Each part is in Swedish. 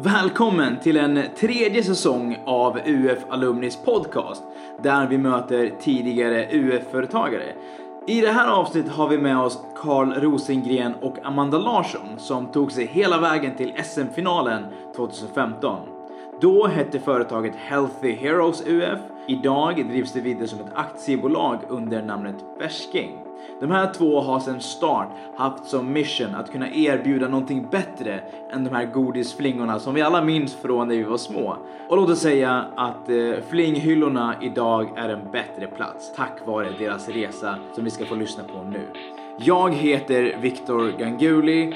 Välkommen till en tredje säsong av UF Alumnis podcast där vi möter tidigare UF-företagare. I det här avsnittet har vi med oss Carl Rosengren och Amanda Larsson som tog sig hela vägen till SM-finalen 2015. Då hette företaget Healthy Heroes UF. Idag drivs det vidare som ett aktiebolag under namnet Färsking. De här två har sedan start haft som mission att kunna erbjuda någonting bättre än de här godisflingorna som vi alla minns från när vi var små. Och låt oss säga att eh, flinghyllorna idag är en bättre plats tack vare deras resa som vi ska få lyssna på nu. Jag heter Viktor Ganguli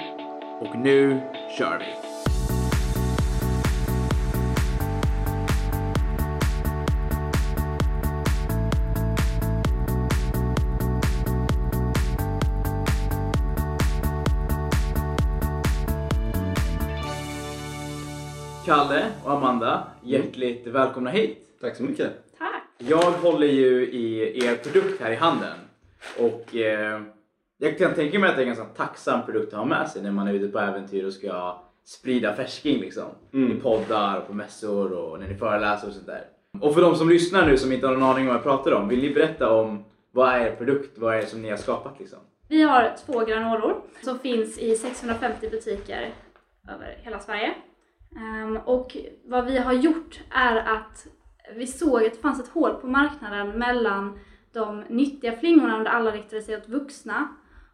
och nu kör vi! Kalle och Amanda, hjärtligt välkomna hit! Tack så mycket. Tack! Jag håller ju i er produkt här i handen och eh, jag kan tänka mig att det är en ganska tacksam produkt att ha med sig när man är ute på äventyr och ska sprida färsking liksom. Mm. I poddar och på mässor och när ni föreläser och sånt där. Och för de som lyssnar nu som inte har någon aning om vad jag pratar om, vill ni berätta om vad är er produkt, vad är det som ni har skapat liksom? Vi har två granollor som finns i 650 butiker över hela Sverige. Ehm, och vad vi har gjort är att vi såg att det fanns ett hål på marknaden mellan de nyttiga flingorna där alla riktade sig åt vuxna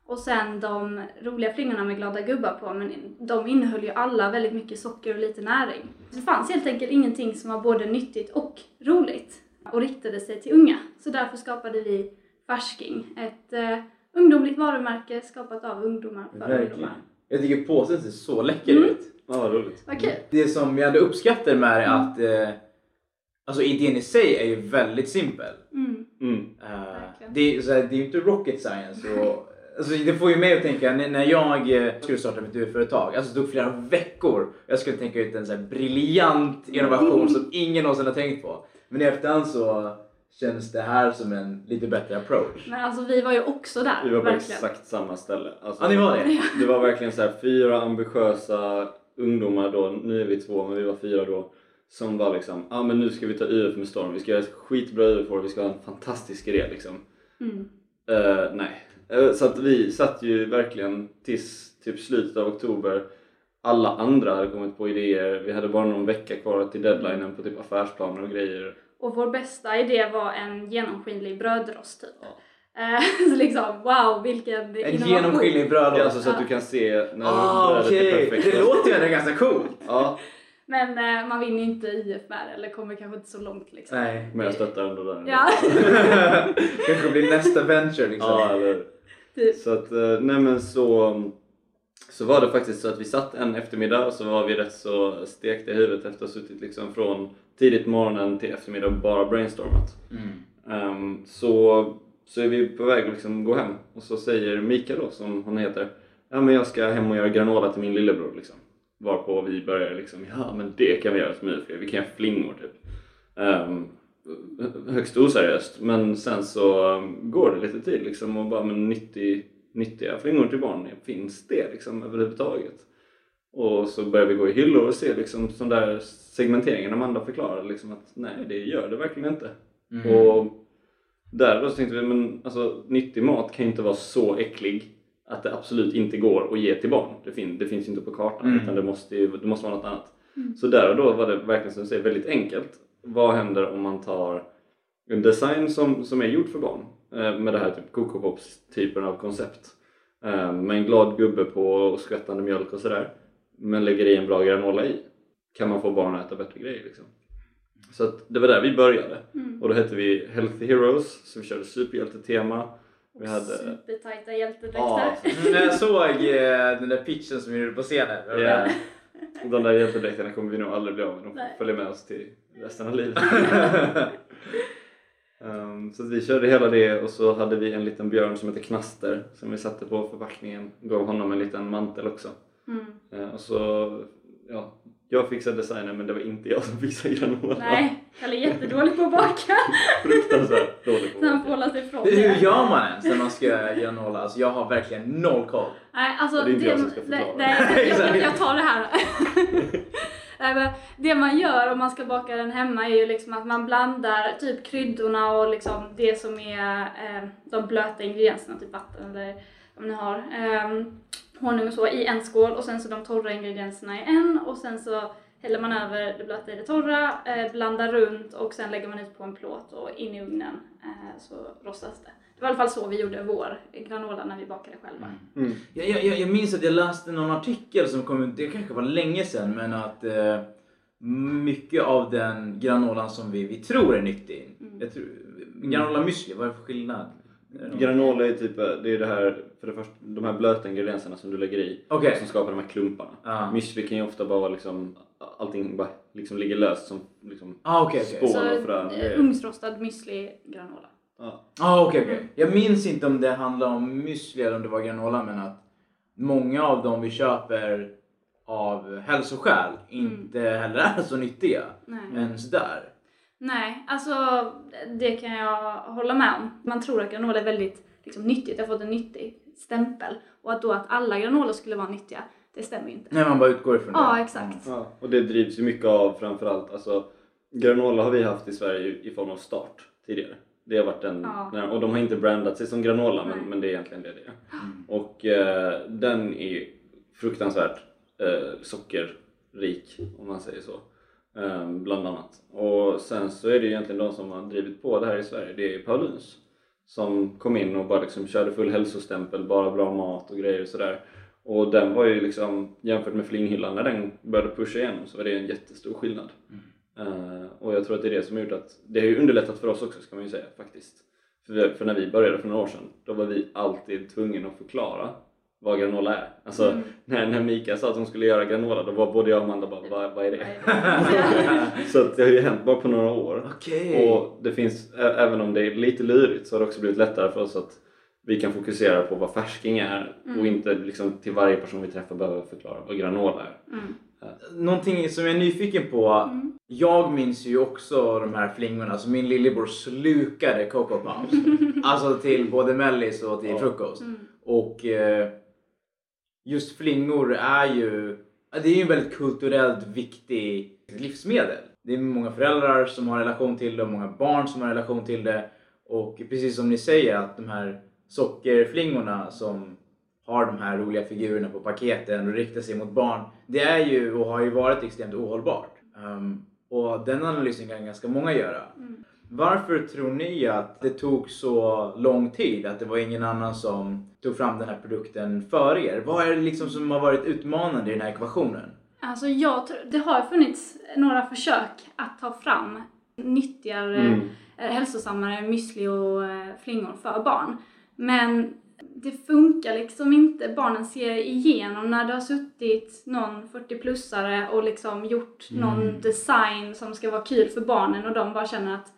och sen de roliga flingorna med glada gubbar på. Men de innehöll ju alla väldigt mycket socker och lite näring. Det fanns helt enkelt ingenting som var både nyttigt och roligt och riktade sig till unga. Så därför skapade vi Färsking, ett eh, ungdomligt varumärke skapat av ungdomar för ungdomar. Jag tycker påsen ser så läcker Mm. ut. Ja, vad roligt. Vad kul! Det som jag ändå uppskattar med det är Mm. att eh, alltså idén i sig är ju väldigt simpel. Mm. Mm. Eh, det, är, så här, det är ju inte rocket science. Och, alltså, det får ju mig att tänka, när jag eh, skulle starta mitt UF-företag, alltså det tog flera veckor. Jag skulle tänka ut en så här briljant innovation som ingen någonsin har tänkt på. Men i efterhand så känns det här som en lite bättre approach. Men alltså vi var ju också där, Vi var på verkligen. exakt samma ställe. Alltså, Ja, ni var det? Det var verkligen så här fyra ambitiösa ungdomar då, nu är vi två men vi var fyra då, som var liksom, ja ah, men nu ska vi ta UF med storm, vi ska göra ett skitbra UF och vi ska ha en fantastisk idé liksom. Mm. Eh, nej. Eh, så att vi satt ju verkligen tills typ slutet av oktober alla andra hade kommit på idéer, vi hade bara någon vecka kvar till deadlinen på typ affärsplaner och grejer. Och vår bästa idé var en genomskinlig brödrost typ. Eh, så liksom, wow vilken En innovation! genomskinlig brödrost. Alltså så att du kan se när Ah, brödet är okej. perfekt. Det låter ju ändå ganska coolt. Ja, Men eh, man vinner ju inte IF med det, eller kommer kanske inte så långt liksom. Nej. men jag stöttar ändå den. Ja, Kanske blir nästa venture liksom. Ja, eller typ. Så att, eh, nej men så, så var det faktiskt så att vi satt en eftermiddag och så var vi rätt så stekta i huvudet efter att ha suttit liksom från tidigt morgonen till eftermiddag och bara brainstormat. Mm. Ehm, så, så är vi på väg att liksom gå hem och så säger Mikael då, som hon heter, ja men jag ska hem och göra granola till min lillebror liksom. Varpå vi börjar liksom, ja men det kan vi göra som UF, vi kan göra flingor typ. Ehm, högst oseriöst men sen så um, går det lite tid liksom och bara men 90, nyttiga flingor till barn, finns det liksom överhuvudtaget? Och så börjar vi gå i hyllor och se liksom sån där segmenteringen Amanda förklarade liksom att nej det gör det verkligen inte. Mm. Och där då så tänkte vi men alltså nyttig mat kan ju inte vara så äcklig att det absolut inte går att ge till barn. Det, fin- det finns ju inte på kartan Mm. utan det måste, ju, det måste vara något annat. Mm. Så där och då var det verkligen som du säger väldigt enkelt. Vad händer om man tar en design som, som är gjord för barn eh, med det här typ Coco Pops typen av koncept eh, med en glad gubbe på och skvättande mjölk och sådär men lägger i en bra granola i kan man få barn att äta bättre grejer liksom. Så att det var där vi började Mm. och då hette vi Healthy Heroes så vi körde superhjältetema vi hade Supertajta hjältedräkter. Ja, Mm, jag såg eh, den där pitchen som vi gjorde på scenen. Ja. De där hjältedräkterna kommer vi nog aldrig bli av med. De Nej. följa med oss till resten av livet. um, så vi körde hela det och så hade vi en liten björn som heter Knaster som vi satte på förpackningen. Gav honom en liten mantel också. Mm. Eh, och så, ja, jag fixade designen men det var inte jag som fixade granola. Nej, Kalle är jättedålig på att baka. Fruktansvärt dålig på Så han det. får hålla sig ifrån Hur det. gör man ens när man ska göra nolla? Alltså jag har verkligen noll koll. Nej, alltså Det är inte jag som ska nej, förklara. nej, jag, jag, jag tar det här. Nej, det man gör om man ska baka den hemma är ju liksom att man blandar typ kryddorna och liksom det som är eh, de blöta ingredienserna, typ vatten eller man nu har. Honung och så i en skål och sen så de torra ingredienserna i en och sen så häller man över det blöta i det torra, eh, blandar runt och sen lägger man ut på en plåt och in i ugnen eh, så rostas det. Det var i alla fall så vi gjorde vår granola när vi bakade själva. Mm. Jag, jag, jag minns att jag läste någon artikel som kom ut, det kanske var länge sedan, men att eh, mycket av den granolan som vi, vi tror är nyttig. Mm. Jag tror, granola müsli, vad är det för skillnad? Någon- Granola är typ, det är det här, för det första, de här blöta ingredienserna som du lägger i Okej. som skapar de här klumparna. Ja. Müsli kan ju ofta bara vara liksom, allting bara liksom ligger löst som liksom Ah, okej. Spår. Så och frön eh, ugnsrostad müsli granola. Ja. Ah, okej, okej. Jag minns inte om det handlade om müsli eller om det var granola, men att många av dem vi köper av hälsoskäl inte heller är så nyttiga. Nej. Ens där. Nej, alltså det kan jag hålla med om. Man tror att granola är väldigt liksom, nyttigt, det har fått en nyttig stämpel. Och att då att alla granola skulle vara nyttiga, det stämmer ju inte. När man bara utgår ifrån det. Ja, exakt. Ja, och det drivs ju mycket av framförallt, alltså granola har vi haft i Sverige i form av start tidigare. Det har varit en, Ja. och de har inte brandat sig som granola men, Nej. men det är egentligen det det är. Och eh, den är fruktansvärt eh, sockerrik om man säger så. Eh, bland annat. Och sen så är det egentligen de som har drivit på det här i Sverige, det är Pauluns. Som kom in och bara liksom körde full hälsostämpel, bara bra mat och grejer och sådär. Och den var ju liksom, jämfört med flinghyllan, när den började pusha igenom så var det en jättestor skillnad. Eh, och jag tror att det är det som har gjort att, det har ju underlättat för oss också ska man ju säga faktiskt. För, för när vi började för några år sedan, då var vi alltid tvungna att förklara vad granola är. Alltså Mm. när, när Mika sa att de skulle göra granola, då var både jag och Amanda bara, vad, vad är det? Så att det har ju hänt bara på några år. Okej. Och det finns, även om det är lite lurigt så har det också blivit lättare för oss att vi kan fokusera på vad färsking är och inte liksom till varje person vi träffar behöver förklara vad granola är. Mm. Någonting som jag är nyfiken på. Jag minns ju också de här flingorna som min lillebror slukade Coco Pops. alltså till både mellis och till Ja. frukost. Mm. Och eh, just flingor är ju det är ju en väldigt kulturellt viktig livsmedel. Det är många föräldrar som har relation till det och många barn som har relation till det. Och precis som ni säger att de här sockerflingorna som har de här roliga figurerna på paketen och riktar sig mot barn. Det är ju och har ju varit extremt ohållbart. Um, och den analysen kan ganska många göra. Mm. Varför tror ni att det tog så lång tid? Att det var ingen annan som tog fram den här produkten före er? Vad är det liksom som har varit utmanande i den här ekvationen? Alltså jag tror, det har funnits några försök att ta fram nyttigare, Mm. eh, hälsosammare müsli och eh, flingor för barn. Men det funkar liksom inte. Barnen ser igenom när det har suttit någon 40-plussare och liksom gjort någon design som ska vara kul för barnen och de bara känner att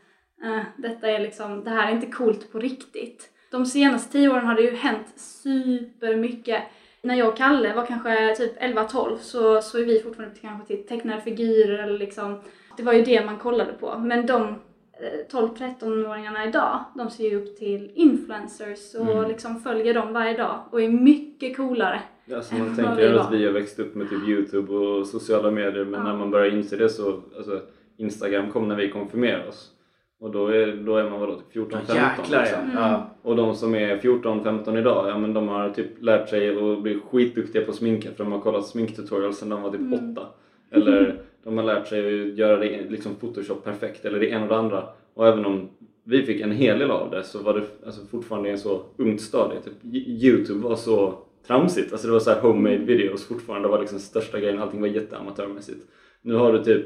eh, detta är liksom, det här är inte coolt på riktigt. De senaste tio åren har det ju hänt supermycket. När jag och Kalle var kanske typ 11-12 så, så är vi fortfarande kanske till tecknade figurer eller liksom, det var ju det man kollade på. Men de eh, 12-13-åringarna idag, de ser ju upp till influencers och liksom följer dem varje dag och är mycket coolare. Alltså man tänker att vi har växt upp med typ Youtube och sociala medier men Ja. när man börjar inse det så, alltså Instagram kom när vi konfirmerade oss. Och då är, då är man vadå, typ 14, 15 Jäklar liksom. ja. ja. Och de som är 14, 15 idag, ja men de har typ lärt sig att bli skitduktiga på sminket för de har kollat sminktutorials sedan de var typ Mm. 8. Eller de har lärt sig att göra det liksom photoshop perfekt eller det ena och det andra. Och även om vi fick en hel del av det så var det alltså fortfarande en så ungt stadie. Typ, Youtube var så tramsigt. Alltså det var så här homemade videos fortfarande. Det var liksom största grejen. Allting var jätteamatörmässigt. Nu har du typ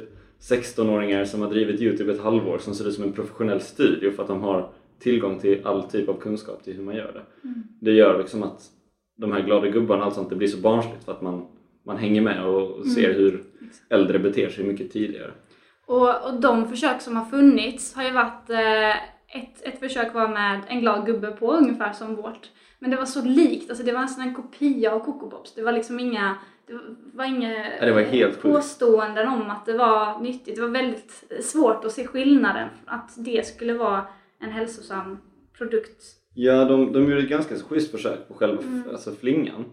16-åringar som har drivit Youtube ett halvår som ser ut som en professionell studio för att de har tillgång till all typ av kunskap till hur man gör det. Det gör liksom att de här glada gubbarna och allt sånt, det blir så barnsligt för att man, man hänger med och och ser hur äldre beter sig mycket tidigare. Och, och de försök som har funnits har ju varit, eh, ett, ett försök var med en glad gubbe på ungefär som vårt. Men det var så likt, alltså det var nästan en kopia av Coco Pops. Det var liksom inga, det var inga Ja, det var helt påståenden om att det var nyttigt. Det var väldigt svårt att se skillnaden, att det skulle vara en hälsosam produkt. Ja, de, de gjorde ett ganska schysst försök på själva f- alltså flingan.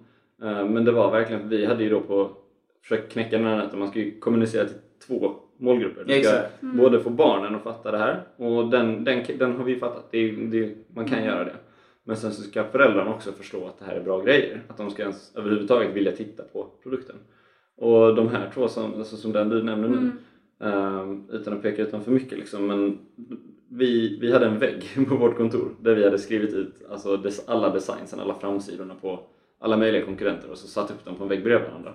Eh, Men det var verkligen, vi hade ju då på försökt knäcka den här nöten. Man ska ju kommunicera till två målgrupper. Du Ja, ska exakt. både få barnen att fatta det här och den, den, den har vi fattat. Det, det, man kan göra det. Men sen så ska föräldrarna också förstå att det här är bra grejer. Att de ska ens överhuvudtaget vilja titta på produkten. Och de här två som, alltså som den du nämner nu, Mm. ehm, utan att peka ut dem för mycket liksom, men vi, vi hade en vägg på vårt kontor där vi hade skrivit ut alltså, des, alla designsen, alla framsidorna på alla möjliga konkurrenter och så satt upp dem på en vägg bredvid varandra.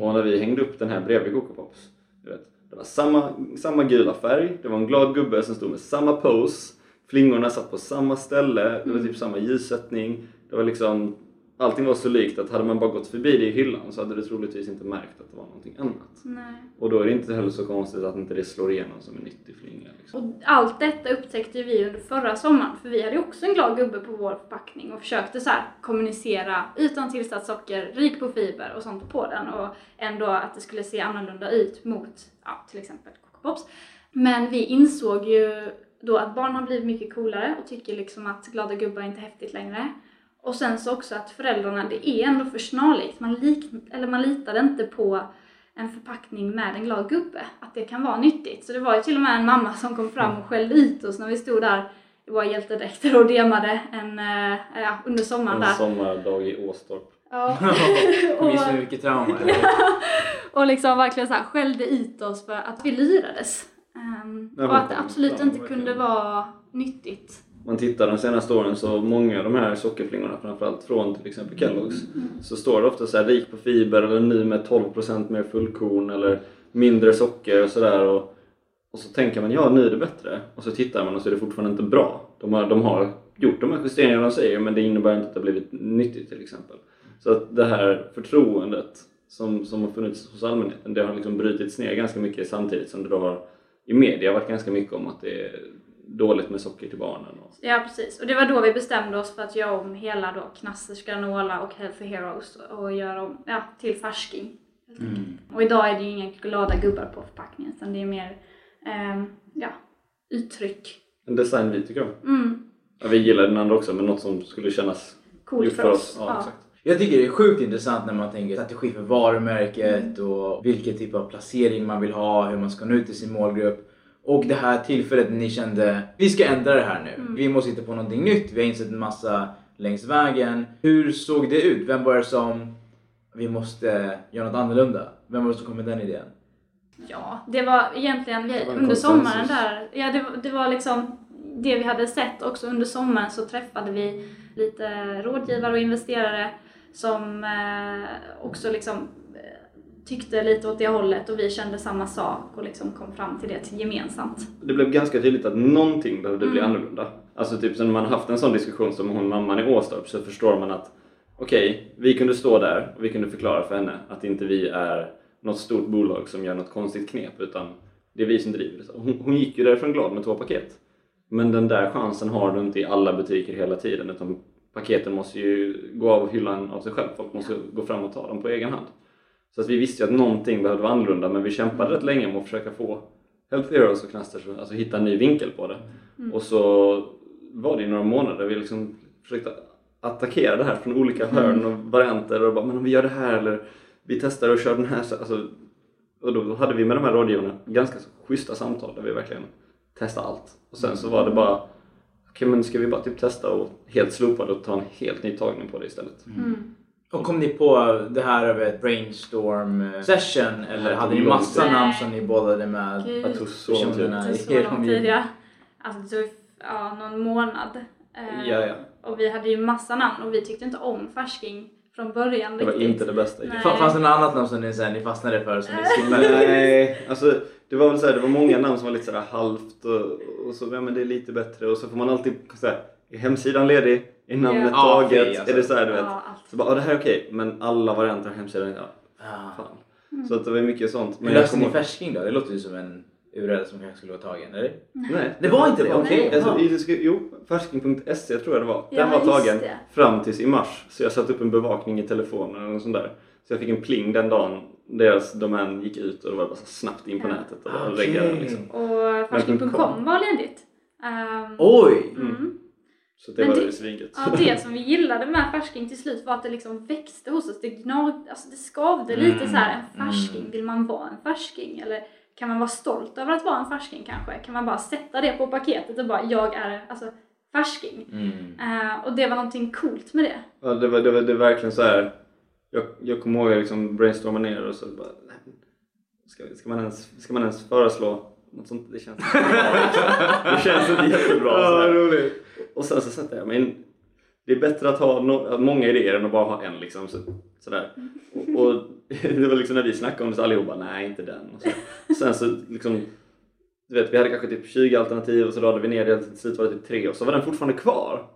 Och när vi hängde upp den här bredvid Coco Pops, du vet, det var samma, samma gula färg, det var en glad gubbe som stod med samma pose, flingorna satt på samma ställe, det var typ samma ljussättning, det var liksom Allting var så likt att hade man bara gått förbi det i hyllan så hade du troligtvis inte märkt att det var någonting annat. Nej. Och då är det inte heller så konstigt att inte det slår igenom som en nyttig flinga. Liksom. Och allt detta upptäckte vi under förra sommaren för vi hade ju också en glad gubbe på vår förpackning och försökte så kommunicera utan tillsatt socker, rik på fiber och sånt på den och ändå att det skulle se annorlunda ut mot ja, till exempel Coco Pops. Men vi insåg ju då att barn har blivit mycket coolare och tycker liksom att glada gubbar inte är häftigt längre. Och sen så också att föräldrarna, det är ändå för snarlikt. Man, lik, eller man litade inte på en förpackning med en glad gubbe, att det kan vara nyttigt. Så det var ju till och med en mamma som kom fram och skällde ut oss när vi stod där i våra hjältedräkter och demade en, eh, ja, under sommaren En där. sommardag i Åstorp. Ja. Minns du mycket trauma? och liksom verkligen så här skällde ut oss för att vi lurades. Ehm, och att det absolut inte kunde vara nyttigt. man tittar de senaste åren så många av de här sockerflingorna, framförallt från till exempel Kellogg's, så står det ofta så här rik på fiber eller ny med 12% mer fullkorn eller mindre socker och sådär. Och, och så tänker man ja, nu är det bättre. Och så tittar man och så är det fortfarande inte bra. De har, de har gjort de här justeringarna de säger men det innebär inte att det har blivit nyttigt till exempel. Så att det här förtroendet som, som har funnits hos allmänheten, det har liksom brutits ner ganska mycket samtidigt som det då har i media varit ganska mycket om att det är dåligt med socker till barnen. Och, Ja precis, och det var då vi bestämde oss för att göra om hela då Knassers granola och Healthy Heroes och göra om ja, till färsking. Mm. Och idag är det ju inga glada gubbar på förpackningen utan det är mer ehm, ja, uttryck. en design vi tycker om. Mm, Ja, vi gillar den andra också men något som skulle kännas coolt för oss. Ja, exakt. Jag tycker det är sjukt intressant när man tänker strategi för varumärket och vilken typ av placering man vill ha, hur man ska nå ut till sin målgrupp. Och det här tillfället när ni kände vi ska ändra det här nu. Vi måste hitta på någonting nytt. Vi har insett en massa längs vägen. Hur såg det ut? Vem var det som vi måste göra något annorlunda? Vem var det som kom med den idén? Ja, det var egentligen Det var under sommaren där. Ja, det, det var liksom det vi hade sett också under sommaren så träffade vi lite rådgivare och investerare som eh, också liksom eh, tyckte lite åt det hållet och vi kände samma sak och liksom kom fram till det gemensamt. Det blev ganska tydligt att någonting behövde bli Mm. annorlunda. Alltså typ sen man haft en sån diskussion som hon mamman i Åstorp så förstår man att okej, vi kunde stå där och vi kunde förklara för henne att inte vi är något stort bolag som gör något konstigt knep utan det är vi som driver det. Hon, hon gick ju därifrån glad med två paket. Men den där chansen har du inte i alla butiker hela tiden utan paketen måste ju gå av hyllan av sig själv. Folk måste gå fram och ta dem på egen hand. Så att vi visste ju att någonting behövde vara annorlunda men vi kämpade rätt länge med att försöka få Health Heroes och Knasters alltså hitta en ny vinkel på det. Och så var det i några månader vi liksom försökte attackera det här från olika hörn och varianter och bara men om vi gör det här eller vi testar och kör den här så- alltså, och då hade vi med de här rådgivarna ganska schyssta samtal där vi verkligen testade allt. Och sen så var det bara okej men ska vi bara typ testa och helt slopa det och ta en helt ny tagning på det istället. Mm. Och kom ni på det här över ett brainstorm eh, session eller Det hade ni massa namn som ni bollade med? Gud. Jag tog så lång tid. Personerna. Det i så lång omgivning. tid ja. Alltså det tog ja, någon månad. Eh, Ja, ja. Och vi hade ju massa namn och vi tyckte inte om färsking från början Det var riktigt. inte det bästa. Nej. Fanns det något annat namn som ni, så här, ni fastnade för som ni? Nej, alltså det var väl så här, det var många namn som var lite sådär halvt och, och så, ja men det är lite bättre och så får man alltid så här, är hemsidan ledig? Är namnet Ja. Ja, taget? okej, alltså. Är det så här, du vet? Ja, allt. Så bara, ja det här är okej, men alla varianter av hemsidan, ja, Ah. fan. Så att det var mycket sånt. Men löste ni kommer färsking då? Det låter ju som en URL som kanske skulle vara tagen, eller? Nej, Det var inte det? Okej, Nej. alltså, i- det skulle- jo, färsking.se tror jag det var. Den Ja, var just tagen det. fram tills i mars. Så jag satte upp en bevakning i telefonen och sånt där. Så jag fick en pling den dagen deras domän gick ut och det var bara snabbt in på Ja. nätet och Okej. reggade liksom. Och färsking.com var ledigt. Ehm, Oj! mm. Så det Men var det- ju svingött. Ja, det som vi gillade med färsking till slut var att det liksom växte hos oss. Det gnag, alltså det skavde lite Mm, så här. en färsking. mm. Vill man vara en färsking? Eller kan man vara stolt över att vara en färsking kanske? Kan man bara sätta det på paketet och bara jag är alltså färsking? Mm. Eh, och det var någonting coolt med det. Ja, det, var, det, var, det var verkligen så här. Jag, jag kommer ihåg att jag liksom brainstormade ner och så bara... Ska, ska, man ens, ska man ens föreslå något sånt? Det känns inte bra. Det känns inte jättebra. Ja. Och sen så satte jag mig in. Det är bättre att ha no, många idéer än att bara ha en liksom. Så, sådär. Och, och det var liksom när vi snackade om det så allihopa, nej inte den. Och så. Sen så liksom, du vet vi hade kanske typ 20 alternativ och så lade vi ner det till slut var det typ tre och så var den fortfarande kvar.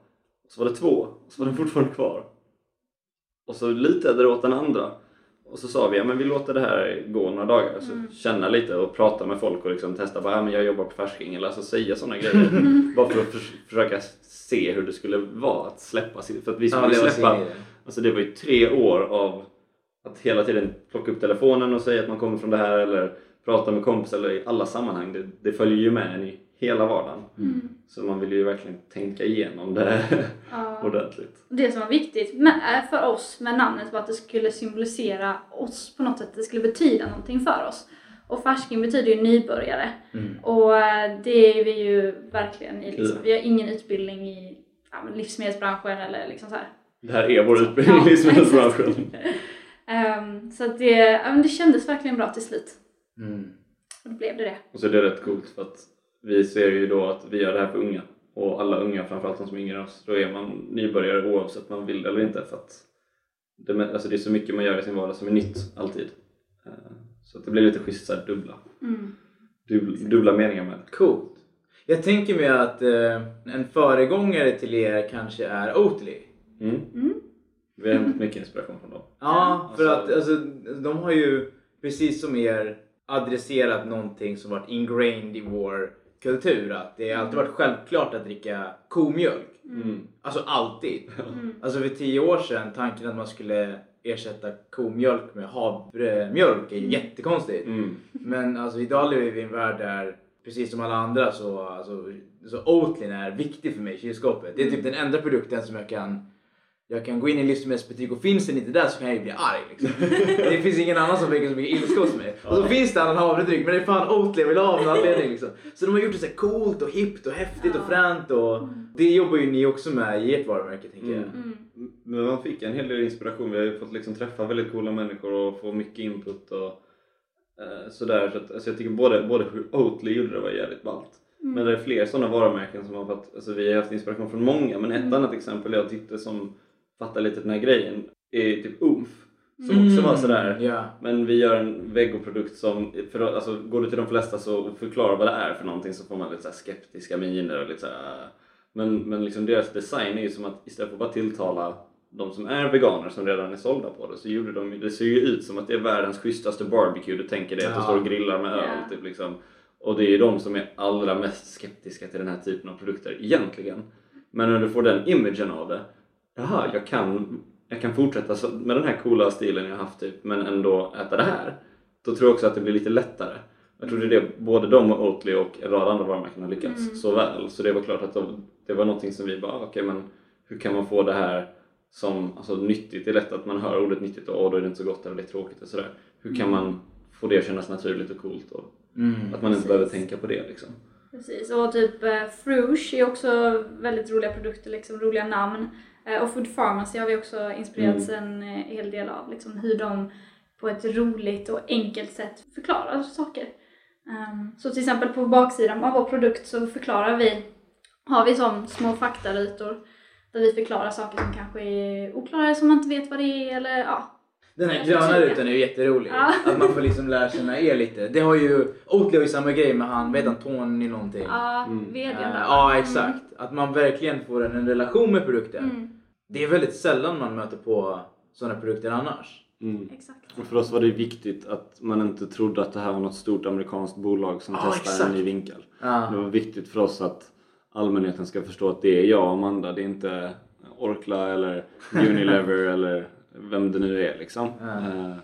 Och så var det två och så var den fortfarande kvar. Och så litade det åt den andra. Och så sa vi, ja men vi låter det här gå några dagar. Så Mm. känna lite och prata med folk och liksom testa, bara, ja men jag jobbar på färsking. Eller alltså säga sådana grejer. bara för att förs- försöka se hur det skulle vara att släppa. För att vi Ja, skulle det var släppa... Alltså det var ju tre år av att hela tiden plocka upp telefonen och säga att man kommer från det här eller prata med kompisar eller i alla sammanhang. Det, det följer ju med en i hela vardagen. Mm. Så man vill ju verkligen tänka igenom det Ja. ordentligt. Det som var viktigt med, eh, för oss med namnet var att det skulle symbolisera oss på något sätt. Det skulle betyda någonting för oss. Och färsking betyder ju nybörjare. Mm. Och eh, det är vi ju verkligen i. Liksom. Ja. Vi har ingen utbildning i ja, livsmedelsbranschen eller liksom så här. Det här är vår utbildning Ja, i livsmedelsbranschen. Ehm, så att det, ja, men det kändes verkligen bra till slut. Mm. Och då blev det det. Och så är det rätt coolt för att vi ser ju då att vi gör det här för unga. Och alla unga, framförallt de som är yngre än oss, då är man nybörjare oavsett om man vill det eller inte. För att det, alltså det är så mycket man gör i sin vardag som är nytt, alltid. Eh, Så att det blir lite schysst så här dubbla, Mm. dubbla, dubbla meningar med det. Coolt. Jag tänker mig att eh, en föregångare till er kanske är Oatly. Mm. Mm. Vi har hämtat mycket inspiration från dem. Ja, för Alltså- att alltså, de har ju precis som er adresserat någonting som varit ingrained i vår kultur. Att det har alltid varit självklart att dricka komjölk. Mm. Alltså alltid. Mm. Alltså för tio år sedan, tanken att man skulle ersätta komjölk med havremjölk är ju jättekonstigt. Mm. Men alltså idag lever vi i en värld där precis som alla andra så, alltså, så Oatly är viktig för mig i kylskåpet. Det är typ den enda produkten som jag kan jag kan gå in i en livsmedelsbutik och finns den inte där så kan jag ju bli arg. Liksom. det finns ingen annan som väcker så mycket ilska hos mig. Och så finns det annan havredryck men det är fan Oatly jag vill ha av någon anledning. Liksom. Så de har gjort det så här coolt och hippt och häftigt och fränt. Och det jobbar ju ni också med i ert varumärke tänker jag. Mm. Mm. Men man fick en hel del inspiration. Vi har ju fått liksom träffa väldigt coola människor och få mycket input och eh, sådär. Så att, alltså jag tycker både, både hur Oatly gjorde det var jävligt ballt. Men det är fler sådana varumärken som har fått, alltså vi har haft inspiration från många men ett annat exempel jag tyckte som fattar lite den här grejen är typ Oomph. Som också var sådär, Mm, Ja. men vi gör en vegoprodukt som, för, alltså, går du till de flesta så och förklarar vad det är för någonting så får man lite så här skeptiska miner och lite så här, men, men liksom deras design är ju som att istället för att bara tilltala de som är veganer som redan är sålda på det så gjorde de, det ser ju ut som att det är världens schysstaste barbecue. Du tänker det att du står och grillar med öl Ja. typ liksom. Och det är ju de som är allra mest skeptiska till den här typen av produkter egentligen. Men när du får den imagen av det, jaha jag kan, jag kan fortsätta så- med den här coola stilen jag har haft typ men ändå äta det här. Då tror jag också att det blir lite lättare. Jag tror det är det både de och Oatly och en rad andra varumärken har lyckats Mm. så väl. Så det var klart att de, det var någonting som vi bara, ah, okej men hur kan man få det här som alltså, nyttigt? Det är lätt att man hör ordet nyttigt och åh, då är det inte så gott eller det är tråkigt och sådär. Hur kan man få det att kännas naturligt och coolt och Mm. att man inte Precis. behöver tänka på det liksom. Precis, och typ eh, Frush är också väldigt roliga produkter, liksom roliga namn. Eh, och Food Pharmacy har vi också inspirerats en eh, hel del av, liksom hur de på ett roligt och enkelt sätt förklarar saker. Ehm, så till exempel på baksidan av vår produkt så förklarar vi, har vi som små faktarutor där vi förklarar saker som kanske är oklara, som man inte vet vad det är eller ja. Den här gröna rutan är ju jätterolig. Ja. Att man får liksom lära känna er lite. Det har ju, Oatly har ju samma grej med han, vad heter han, Tony någonting? Ja, Mm. vdn Eh, där. ja exakt. Att man verkligen får en, en relation med produkten. Mm. Det är väldigt sällan man möter på sådana produkter annars. Mm, exakt. Och för oss var det viktigt att man inte trodde att det här var något stort amerikanskt bolag som Ja, testar exakt. en ny vinkel. Ja. Det var viktigt för oss att allmänheten ska förstå att det är jag och Amanda, det är inte Orkla eller Unilever eller vem det nu är liksom. Eh,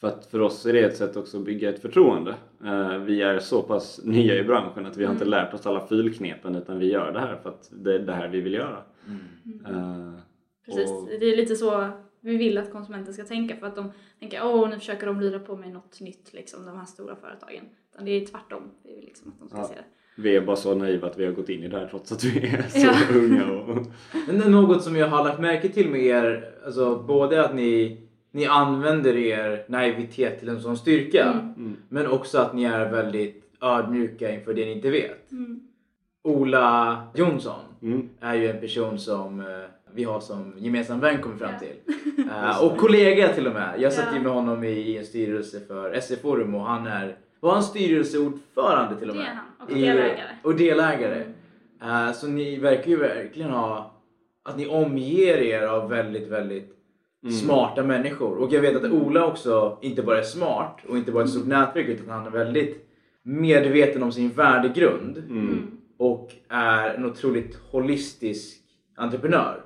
För att för oss är det ett sätt också att bygga ett förtroende. Eh, vi är så pass nya i branschen att vi har inte Mm. lärt oss alla filknepen utan vi gör det här för att det är det här vi vill göra. Mm. Eh, Precis, och- det är lite så vi vill att konsumenten ska tänka för att de tänker åh nu försöker de lura på mig något nytt liksom de här stora företagen. Utan det är tvärtom, vi vill liksom att de ska Ja. se det. Vi är bara så naiva att vi har gått in i det här trots att vi är så Ja. unga. Och, Men något som jag har lagt märke till med er, alltså både att ni, ni använder er naivitet till en sån styrka, Mm. mm. men också att ni är väldigt ödmjuka inför det ni inte vet. Mm. Ola Jonsson Mm. är ju en person som eh, vi har som gemensam vän kommit fram Ja. till. Eh, och kollega till och med. Jag satt ju Ja. med honom i, i en styrelse för SE-forum och han är, var han styrelseordförande till och Det med? är han, och I- delägare. Och delägare. Eh, så ni verkar ju verkligen ha, att ni omger er av väldigt, väldigt Mm. smarta människor. Och jag vet att Ola också inte bara är smart och inte bara ett stort nätverk utan han är väldigt medveten om sin värdegrund Mm. och är en otroligt holistisk entreprenör.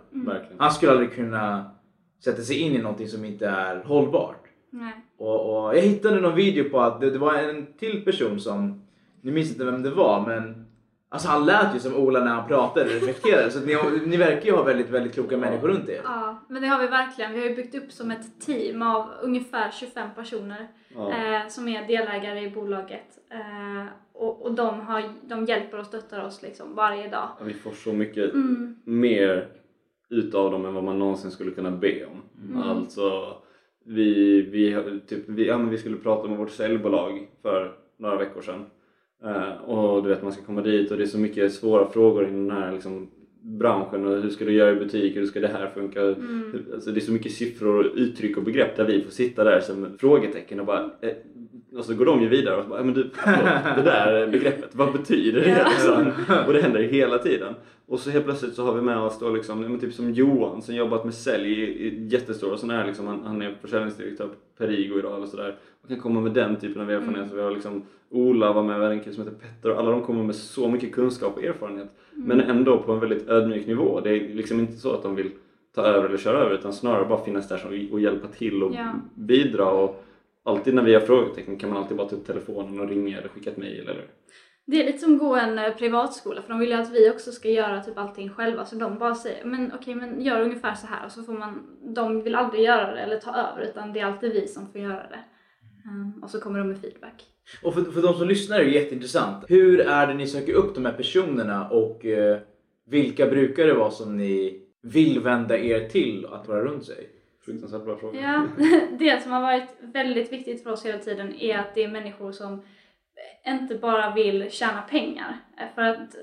Han skulle aldrig kunna sätta sig in i någonting som inte är hållbart. Nej. Och, och jag hittade någon video på att det, det var en till person som, nu minns inte vem det var men Alltså han lät ju som Ola när han pratade och reflekterade så ni, ni verkar ju ha väldigt, väldigt kloka människor runt er. Ja, men det har vi verkligen. Vi har ju byggt upp som ett team av ungefär 25 personer Ja. eh, som är delägare i bolaget. Eh, och och de, har, de hjälper och stöttar oss liksom varje dag. Ja, Vi får så mycket Mm. mer utav dem än vad man någonsin skulle kunna be om. Mm. Alltså, vi, vi, typ, vi, ja, vi skulle prata med vårt säljbolag för några veckor sedan. Eh, och du vet man ska komma dit och det är så mycket svåra frågor i den här liksom, branschen och hur ska du göra i butik, hur ska det här funka? Mm. Alltså, det är så mycket siffror och uttryck och begrepp där vi får sitta där som frågetecken och bara eh, och så går de ju vidare och så bara, "Ja, men du, förlåt, det där begreppet, vad betyder det? Ja. Liksom? Och det händer hela tiden. Och så helt plötsligt så har vi med oss då liksom, typ som Johan som jobbat med sälj i, jättestora sådana här liksom, han, han är försäljningsdirektör på Perigo idag och sådär. Man kan komma med den typen av erfarenhet. Så vi har liksom Ola var med, en kille som heter Petter och alla de kommer med så mycket kunskap och erfarenhet. Men ändå på en väldigt ödmjuk nivå. Det är liksom inte så att de vill ta över eller köra över utan snarare bara finnas där och hjälpa till och Ja. bidra. Och alltid när vi har frågetecken kan man alltid bara ta upp telefonen och ringa eller skicka ett mejl eller Det är lite som att gå en eh, privatskola för de vill ju att vi också ska göra typ allting själva så de bara säger men okej men gör ungefär så här och så får man, de vill aldrig göra det eller ta över utan det är alltid vi som får göra det. Mm, och så kommer de med feedback. Och för, för de som lyssnar är det jätteintressant. Hur är det ni söker upp de här personerna och eh, vilka brukar det vara som ni vill vända er till att vara runt sig? Fruktansvärt bra fråga. Ja, det som har varit väldigt viktigt för oss hela tiden är att det är människor som inte bara vill tjäna pengar. För att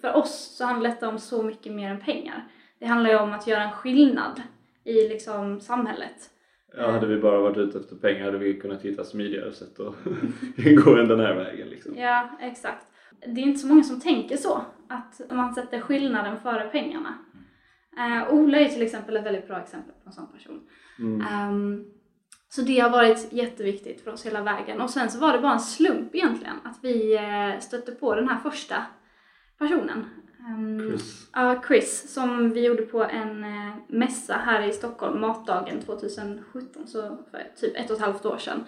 för oss så handlar detta om så mycket mer än pengar. Det handlar ju om att göra en skillnad i liksom samhället. Ja, hade vi bara varit ute efter pengar hade vi kunnat hitta smidigare sätt att gå än den här vägen. Liksom. Ja, exakt. Det är inte så många som tänker så, att man sätter skillnaden före pengarna. Uh, Ola är till exempel ett väldigt bra exempel på en sån person. Mm. Ehm, så det har varit jätteviktigt för oss hela vägen. Och sen så var det bara en slump egentligen att vi eh, stötte på den här första personen. Ehm, Chris. Ja, Chris, som vi gjorde på en eh, mässa här i Stockholm, Matdagen 2017, så för typ ett och ett halvt år sedan.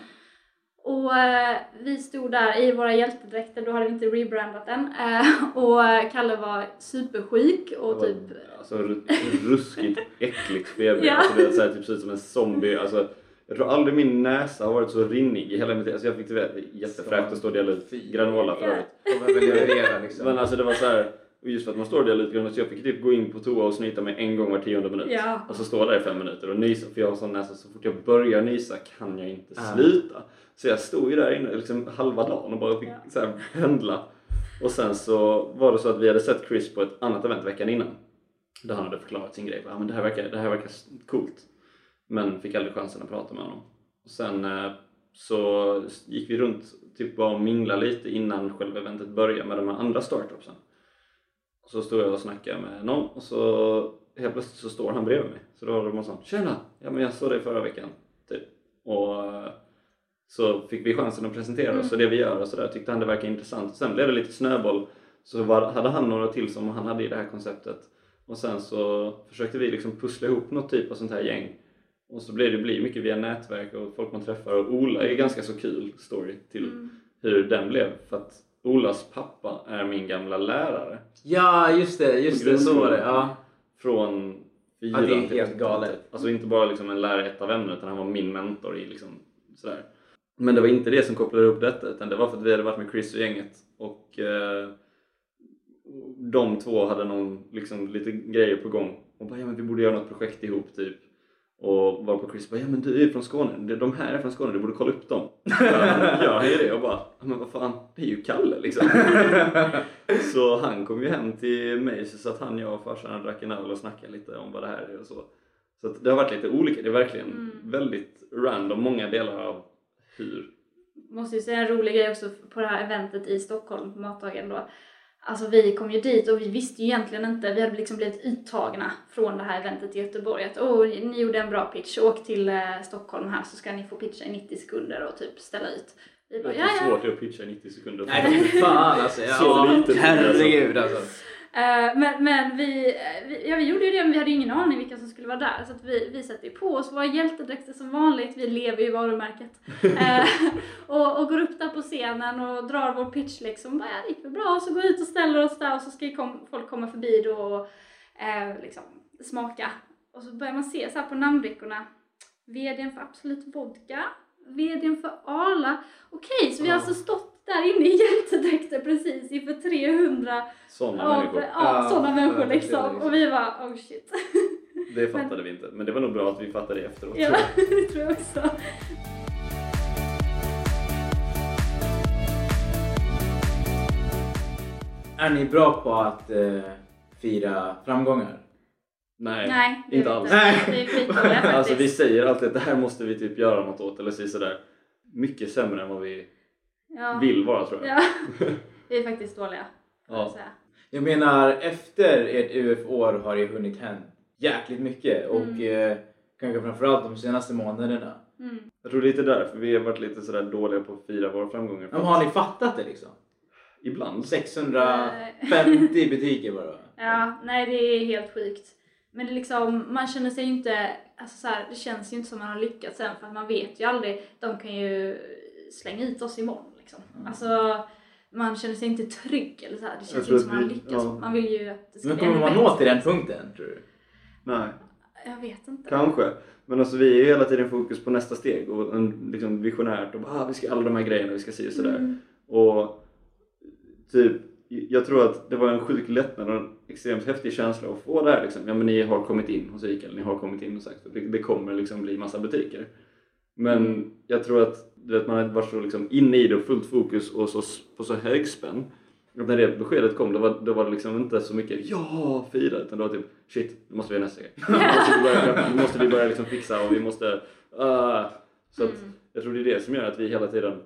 Och eh, vi stod där i våra hjältedräkter, då hade vi inte rebrandat än. Eh, och Kalle var supersjuk och typ... Alltså ru- ruskigt äckligt feber. Ja. Alltså, det är så här, typ ut som en zombie. Alltså, jag tror aldrig min näsa har varit så rinnig i hela mitt Alltså jag fick det jättefräckt att stå och dela ut granola för övrigt. Liksom. Men alltså det var så här. och just för att man står och delar ut granola så jag fick typ gå in på toa och snyta mig en gång var tionde minut. Ja. Och så står jag där i fem minuter och nysa. För jag har sån näsa så fort jag börjar nysa kan jag inte Ah. sluta. Så jag stod ju där inne liksom halva dagen och bara fick Ja. så här pendla. Och sen så var det så att vi hade sett Chris på ett annat event veckan innan. Där han hade förklarat sin grej. Ja, men det, här verkar, det här verkar coolt. Men fick aldrig chansen att prata med honom. Och sen eh, så gick vi runt typ bara och minglade lite innan själva eventet började med de här andra startupsen. Och så stod jag och snackade med någon och så helt plötsligt så står han bredvid mig. Så då var det någon som Tjena! Ja men jag såg dig förra veckan. Typ. Och eh, så fick vi chansen att presentera oss och det vi gör och sådär tyckte han det verkade intressant. Sen blev det lite snöboll. Så var, hade han några till som han hade i det här konceptet. Och sen så försökte vi liksom pussla ihop något typ av sånt här gäng. Och så blir det blir mycket via nätverk och folk man träffar och Ola är ganska så kul story till Mm. hur den blev. För att Olas pappa är min gamla lärare Ja, just det, just det, så var det. Ja. från Ja, det är fyran till helt galet. Alltså inte bara liksom en lärare i ett av ämnena utan han var min mentor i liksom sådär. Men det var inte det som kopplade upp detta utan det var för att vi hade varit med Chris och gänget och eh, de två hade någon, liksom, lite grejer på gång och bara ja men vi borde göra något projekt ihop typ och var på Chris bara ja men du är från Skåne, De- de här är från Skåne, du borde kolla upp dem. Han ju det och bara "Ja, men vad fan, det är ju Kalle liksom. så han kom ju hem till mig så satt han, jag och farsan och drack en öl och snackade lite om vad det här är och så. Så att det har varit lite olika, det är verkligen Mm. väldigt random många delar av hur. Måste ju säga en rolig grej också på det här eventet i Stockholm, på Matdagen då. Alltså vi kom ju dit och vi visste ju egentligen inte, vi hade liksom blivit uttagna från det här eventet i Göteborg. Att åh, ni gjorde en bra pitch, åk till eh, Stockholm här så ska ni få pitcha i 90 sekunder och typ ställa ut. Vi Det bara, är ja, ja. svårt att pitcha i 90 sekunder. Nej, fy fan alltså. Så Ja, lite tid, herregud alltså. Eh, men men vi, vi, ja, vi gjorde ju det men vi hade ju ingen aning vilka som skulle vara där. Så att vi, vi satte ju på oss våra hjältedräkter som vanligt. Vi lever ju varumärket. Eh, och, och går upp där på scenen och drar vår pitch liksom. Bara, ja, det gick väl bra. Och så går vi ut och ställer oss där och så ska ju kom, folk komma förbi då och eh, liksom smaka. Och så börjar man se så här på namnbrickorna. VDn för Absolut Vodka. VDn för Arla. Okej, så vi har alltså stått där inne i hjältedräkter precis inför 300 Sådana människor. ja, Ja, sådana människor liksom. liksom. Och vi bara oh shit. Det fattade vi inte. Men det var nog bra att vi fattade det efteråt. ja, det tror jag också. Är ni bra på att eh, fira framgångar? Nej, Nej, det är inte vi alls. Nej. Vi är skitdåliga faktiskt. Alltså vi säger alltid att det här måste vi typ göra något åt eller så sådär. Mycket sämre än vad vi ja. vill vara tror jag. Ja, vi är faktiskt dåliga. Ja. säga. Jag menar, efter ert UF-år har det hunnit hänt jäkligt mycket och Mm. eh, kanske framförallt de senaste månaderna. Mm. Jag tror lite därför vi har varit lite sådär dåliga på att fira våra framgångar. Men har ni fattat det liksom? Ibland. 650 butiker bara. Ja, nej det är helt sjukt. Men det är liksom, man känner sig ju inte, alltså så här, det känns ju inte som man har lyckats än för att man vet ju aldrig, de kan ju slänga ut oss imorgon liksom. Mm. Alltså, man känner sig inte trygg eller så här. det känns inte som att man lyckats. ja. Man vill ju att det ska Men bli kommer ännu man nå till den punkten tror du? Nej, Jag vet inte. kanske. Men alltså vi är ju hela tiden fokus på nästa steg och en, liksom visionärt och bara, ah, vi ska alla de här grejerna, vi ska se och sådär. Mm. Och typ, jag tror att det var en sjuk lättnad och en extremt häftig känsla att få det här liksom. Ja men ni har kommit in hos ICA, eller ni har kommit in och sagt att det, det kommer liksom bli massa butiker. Men jag tror att du vet, man har varit så liksom inne i det och fullt fokus och så, på så hög spänn. Att när det beskedet kom då var, då var det liksom inte så mycket ja, fira utan det var typ shit, nu måste vi göra nästa grej. Nu måste vi börja, liksom fixa och vi måste uh, så att Mm. jag tror det är det som gör att vi hela tiden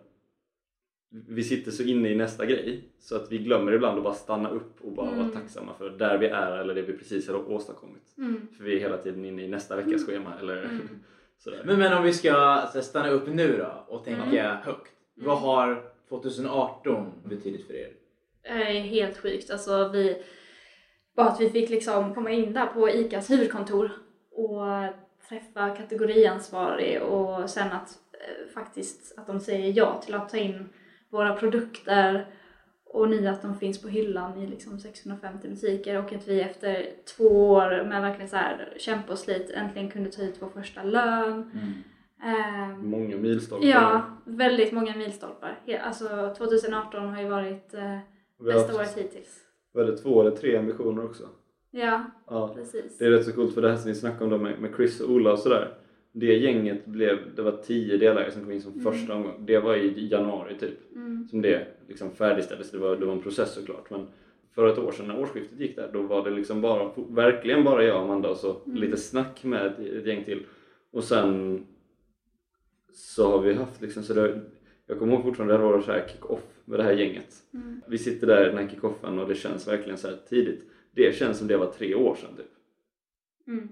vi sitter så inne i nästa grej så att vi glömmer ibland att bara stanna upp och bara vara Mm. tacksamma för där vi är eller det vi precis har åstadkommit. Mm. För vi är hela tiden inne i nästa veckas schema eller Mm. Sådär. Men, men om vi ska så här, stanna upp nu då och tänka Mm. högt. Vad har 2018 betydit för er? Det är helt sjukt. Alltså vi, bara att vi fick liksom komma in där på ICAs huvudkontor och träffa kategoriansvarig och sen att eh, faktiskt att de säger ja till att ta in våra produkter och nu att de finns på hyllan i liksom 650 butiker och att vi efter två år med verkligen så här kämpa och slit äntligen kunde ta ut vår första lön. Eh, Många milstolpar. Ja, väldigt många milstolpar. Alltså 2018 har ju varit eh, Vi bästa haft, året hittills. var det två eller tre ambitioner också? Ja, Ja. precis. Det är rätt så coolt för det här som ni snackade om då med, med Chris och Ola och sådär. Det gänget blev, det var tio delägare som kom in som Mm. första omgång. Det var i januari typ. Mm. Som det liksom färdigställdes. Det var, det var en process såklart. Men för ett år sedan när årsskiftet gick där, då var det liksom bara, verkligen bara jag och Amanda och så Mm. lite snack med ett, ett gäng till. Och sen så har vi haft liksom, så det, jag kommer ihåg fortfarande det året så här kick-off med det här gänget. Mm. Vi sitter där i den här kick-offen och det känns verkligen så här tidigt. Det känns som det var tre år sedan typ. Mm.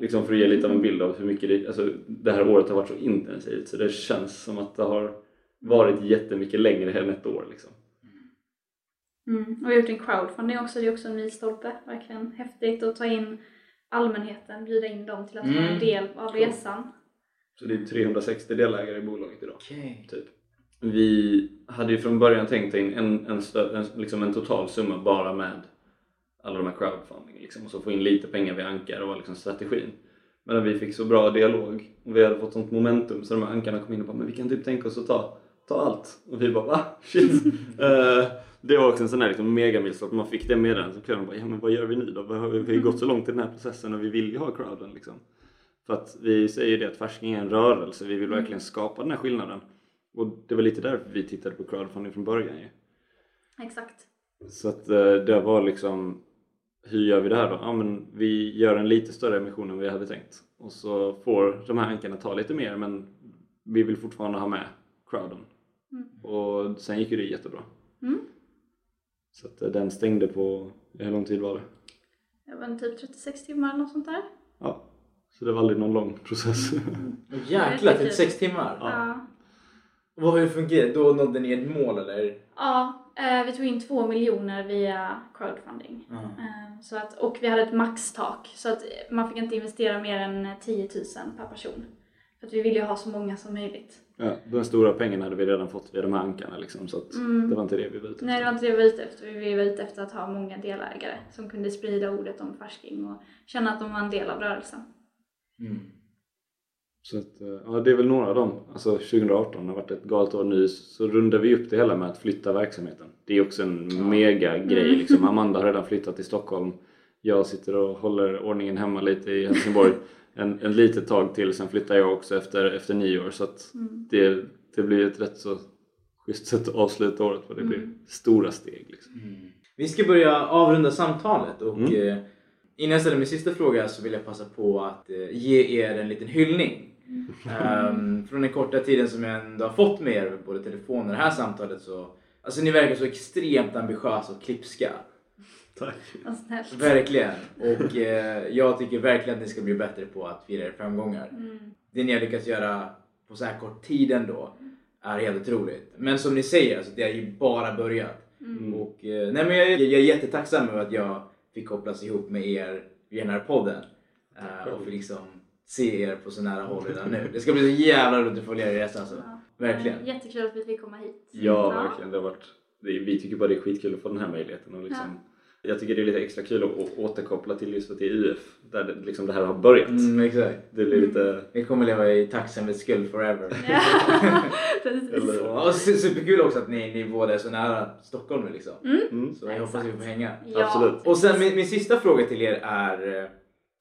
Liksom för att ge lite av en bild av hur mycket det, alltså det här året har varit så intensivt så det känns som att det har varit jättemycket längre än ett år liksom. Mm. Och vi har gjort en crowdfunding också, det är också en milstolpe. Verkligen häftigt att ta in allmänheten, bjuda in dem till att vara Mm. en del av resan. Så det är 360 delägare i bolaget idag. Okej. Typ. Vi hade ju från början tänkt in en, en, stö, en, liksom en total summa bara med alla de här crowdfunding liksom, och så få in lite pengar vid ankar och var liksom strategin. Men när vi fick så bra dialog och vi hade fått sånt momentum så de här ankarna kom in och bara men vi kan typ tänka oss att ta, ta allt. Och vi bara va? Shit! Eh, det var också en sån här liksom megamilstart. Man fick det meddelandet de bara ja men vad gör vi nu då? Vi har ju gått så långt i den här processen och vi vill ju ha crowden liksom. För att vi säger ju det att färsking är en rörelse, vi vill verkligen skapa den här skillnaden. Och det var lite därför vi tittade på crowdfunding från början ju. Exakt. Så att eh, det var liksom, hur gör vi det här då? Ja men vi gör en lite större emission än vi hade tänkt. Och så får de här ankarna ta lite mer men vi vill fortfarande ha med crowden. Mm. Och sen gick ju det jättebra. Mm. Så att eh, den stängde på, hur lång tid var det? Det var en typ 36 timmar eller något sånt där. Ja. Så det var aldrig någon lång process. Åh, Jäklar, 36 timmar. Ja. Ja. Och vad har det fungerat? Då nådde ni ett mål eller? Ja, eh, vi tog in två miljoner via crowdfunding. Eh, Så att, och vi hade ett maxtak så att man fick inte investera mer än 10 000 per person. För att vi ville ju ha så många som möjligt. ja, den stora pengen hade vi redan fått via de här ankarna liksom, så att Mm. det var inte det vi var ute efter. Nej, det var inte det vi var ute efter. Vi var ute efter att ha många delägare som kunde sprida ordet om färsking och känna att de var en del av rörelsen. Mm. Så att, eh, ja, det är väl några av dem. Alltså 2018 har varit ett galet år nu så rundar vi upp det hela med att flytta verksamheten. Det är också en mega grej Mm. liksom. Amanda har redan flyttat till Stockholm. Jag sitter och håller ordningen hemma lite i Helsingborg en, en litet tag till. Sen flyttar jag också efter, efter nyår så att Mm. det, det blir ett rätt så schysst sätt att avsluta året för det blir Mm. stora steg liksom. Vi ska börja avrunda samtalet och Mm. eh, innan jag ställer min sista fråga så vill jag passa på att eh, ge er en liten hyllning. Ehm, från den korta tiden som jag ändå har fått med er, både telefon och det här samtalet så Alltså ni verkar så extremt ambitiösa och klipska. Tack. Vad snällt. Verkligen. Och eh, jag tycker verkligen att ni ska bli bättre på att fira era framgångar. Mm. Det ni har lyckats göra på så här kort tid ändå är helt otroligt. Men som ni säger, alltså, det har ju bara börjat. Mm. Och, eh, nej, men jag, jag är jättetacksam över att jag fick kopplas ihop med er via den här podden. Eh, och fick liksom se er på så nära håll redan nu. Det ska bli så jävla roligt att följa er resa alltså. Ja. Verkligen. Jättekul att vi fick komma hit. Ja, verkligen. Det har varit, vi tycker bara det är skitkul att få den här möjligheten. Och liksom, Jag tycker det är lite extra kul att återkoppla till just att det är UF, där det, liksom det här har börjat. Mm, exakt. Det blir lite... Vi kommer leva i tacksamhetsskuld forever. Ja, precis. Eller- och su- superkul också att ni, ni båda är så nära Stockholm nu liksom. Mm. Så jag hoppas vi får hänga. Ja. Absolut. Och sen min, min sista fråga till er är, eh,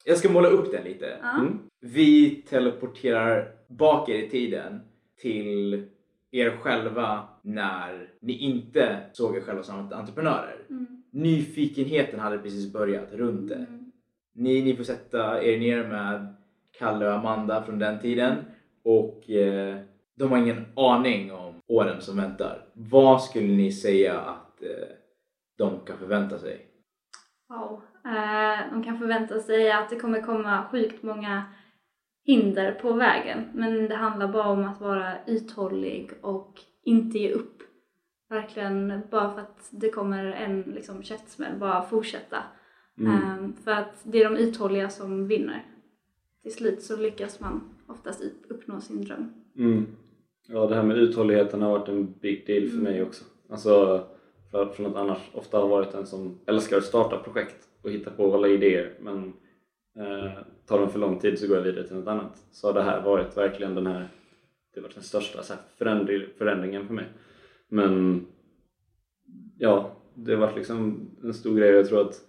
jag ska måla upp den lite. Mm. Vi teleporterar bak er i tiden till er själva när ni inte såg er själva som entreprenörer. Mm. Nyfikenheten hade precis börjat runt det. Mm. Ni, ni får sätta er ner med Kalle och Amanda från den tiden och eh, de har ingen aning om åren som väntar. Vad skulle ni säga att eh, de kan förvänta sig? Wow. Eh, de kan förvänta sig att det kommer komma sjukt många hinder på vägen. Men det handlar bara om att vara uthållig och inte ge upp. Verkligen bara för att det kommer en liksom, käftsmäll, bara fortsätta. Mm. Eh, för att det är de uthålliga som vinner. Till slut så lyckas man oftast upp- uppnå sin dröm. Mm. Ja, det här med uthålligheten har varit en big deal för mig också. Alltså, för, från att annars ofta har varit en som älskar att starta projekt och hitta på alla idéer men eh, tar de för lång tid så går jag vidare till något annat. Så har det här varit verkligen den här, det har varit den största här, förändring, förändringen för mig. Men ja, det varit liksom en stor grej jag tror att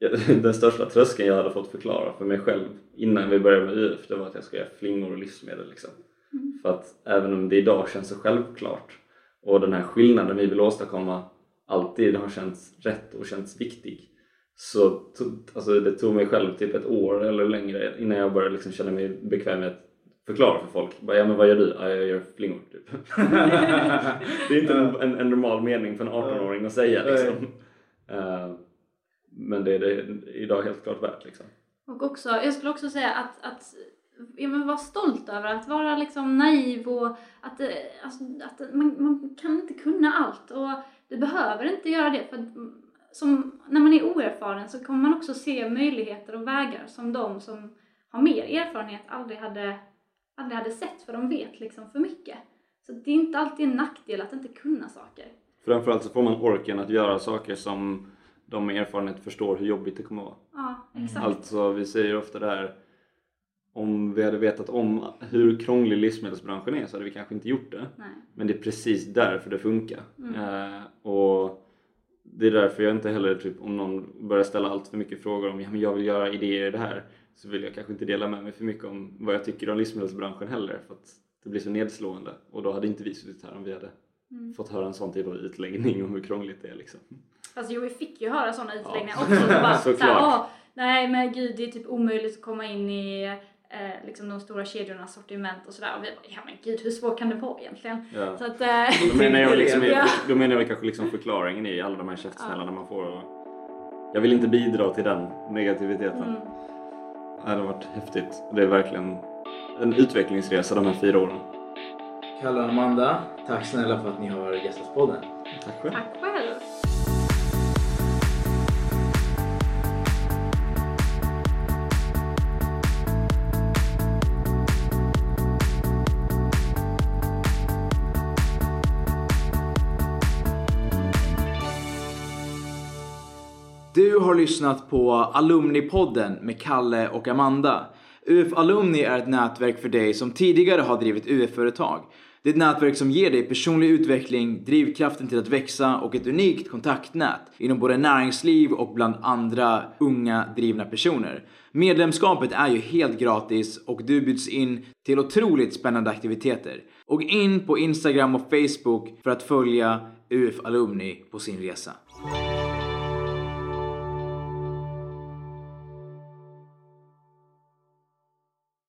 den största tröskeln jag hade fått förklara för mig själv innan vi började med UF det var att jag ska göra flingor och livsmedel liksom. För att även om det idag känns så självklart och den här skillnaden vi vill åstadkomma alltid har känts rätt och känts viktig så to- alltså det tog mig själv typ ett år eller längre innan jag började liksom känna mig bekväm med att förklara för folk. Bara, ja men vad gör du? Ja, jag gör flingor typ. det är inte en, en, en normal mening för en 18-åring att säga liksom. Eh, men det är det idag helt klart värt liksom. Och också, jag skulle också säga att, att ja, men vara stolt över att vara liksom naiv och att, eh, alltså, att man, man kan inte kunna allt och du behöver inte göra det för att som, när man är oerfaren så kommer man också se möjligheter och vägar som de som har mer erfarenhet aldrig hade, aldrig hade sett för de vet liksom för mycket. Så det är inte alltid en nackdel att inte kunna saker. Framförallt så får man orken att göra saker som de med erfarenhet förstår hur jobbigt det kommer att vara. Ja, exakt. Alltså vi säger ofta det här om vi hade vetat om hur krånglig livsmedelsbranschen är så hade vi kanske inte gjort det. Nej. Men det är precis därför det funkar. Mm. Eh, och det är därför jag inte heller, typ, om någon börjar ställa allt för mycket frågor om ja, men jag vill göra idéer i det här så vill jag kanske inte dela med mig för mycket om vad jag tycker om livsmedelsbranschen heller för att det blir så nedslående och då hade inte vi suttit här om vi hade Mm. fått höra en sån typ av utläggning om hur krångligt det är liksom. Fast jo, vi fick ju höra sådana utläggningar Ja. också. Så bara, såhär, "Åh, nej men gud det är typ omöjligt att komma in i eh, liksom de stora kedjornas sortiment och sådär. Och vi bara, ja men gud hur svårt kan det vara egentligen? Ja. Så att, eh, Då menar jag, liksom, Ja. då menar jag kanske liksom förklaringen i alla de här käftsmällarna man får. Och jag vill inte bidra till den negativiteten. mm, Det hade varit häftigt. Det är verkligen en utvecklingsresa de här fyra åren. Kalle och Amanda, tack snälla för att ni har gästat podden. Tack själv. tack har lyssnat på Alumnipodden med Kalle och Amanda. UF Alumni är ett nätverk för dig som tidigare har drivit UF-företag. Det är ett nätverk som ger dig personlig utveckling, drivkraften till att växa och ett unikt kontaktnät inom både näringsliv och bland andra unga drivna personer. Medlemskapet är ju helt gratis och du bjuds in till otroligt spännande aktiviteter. Och in på Instagram och Facebook för att följa UF Alumni på sin resa.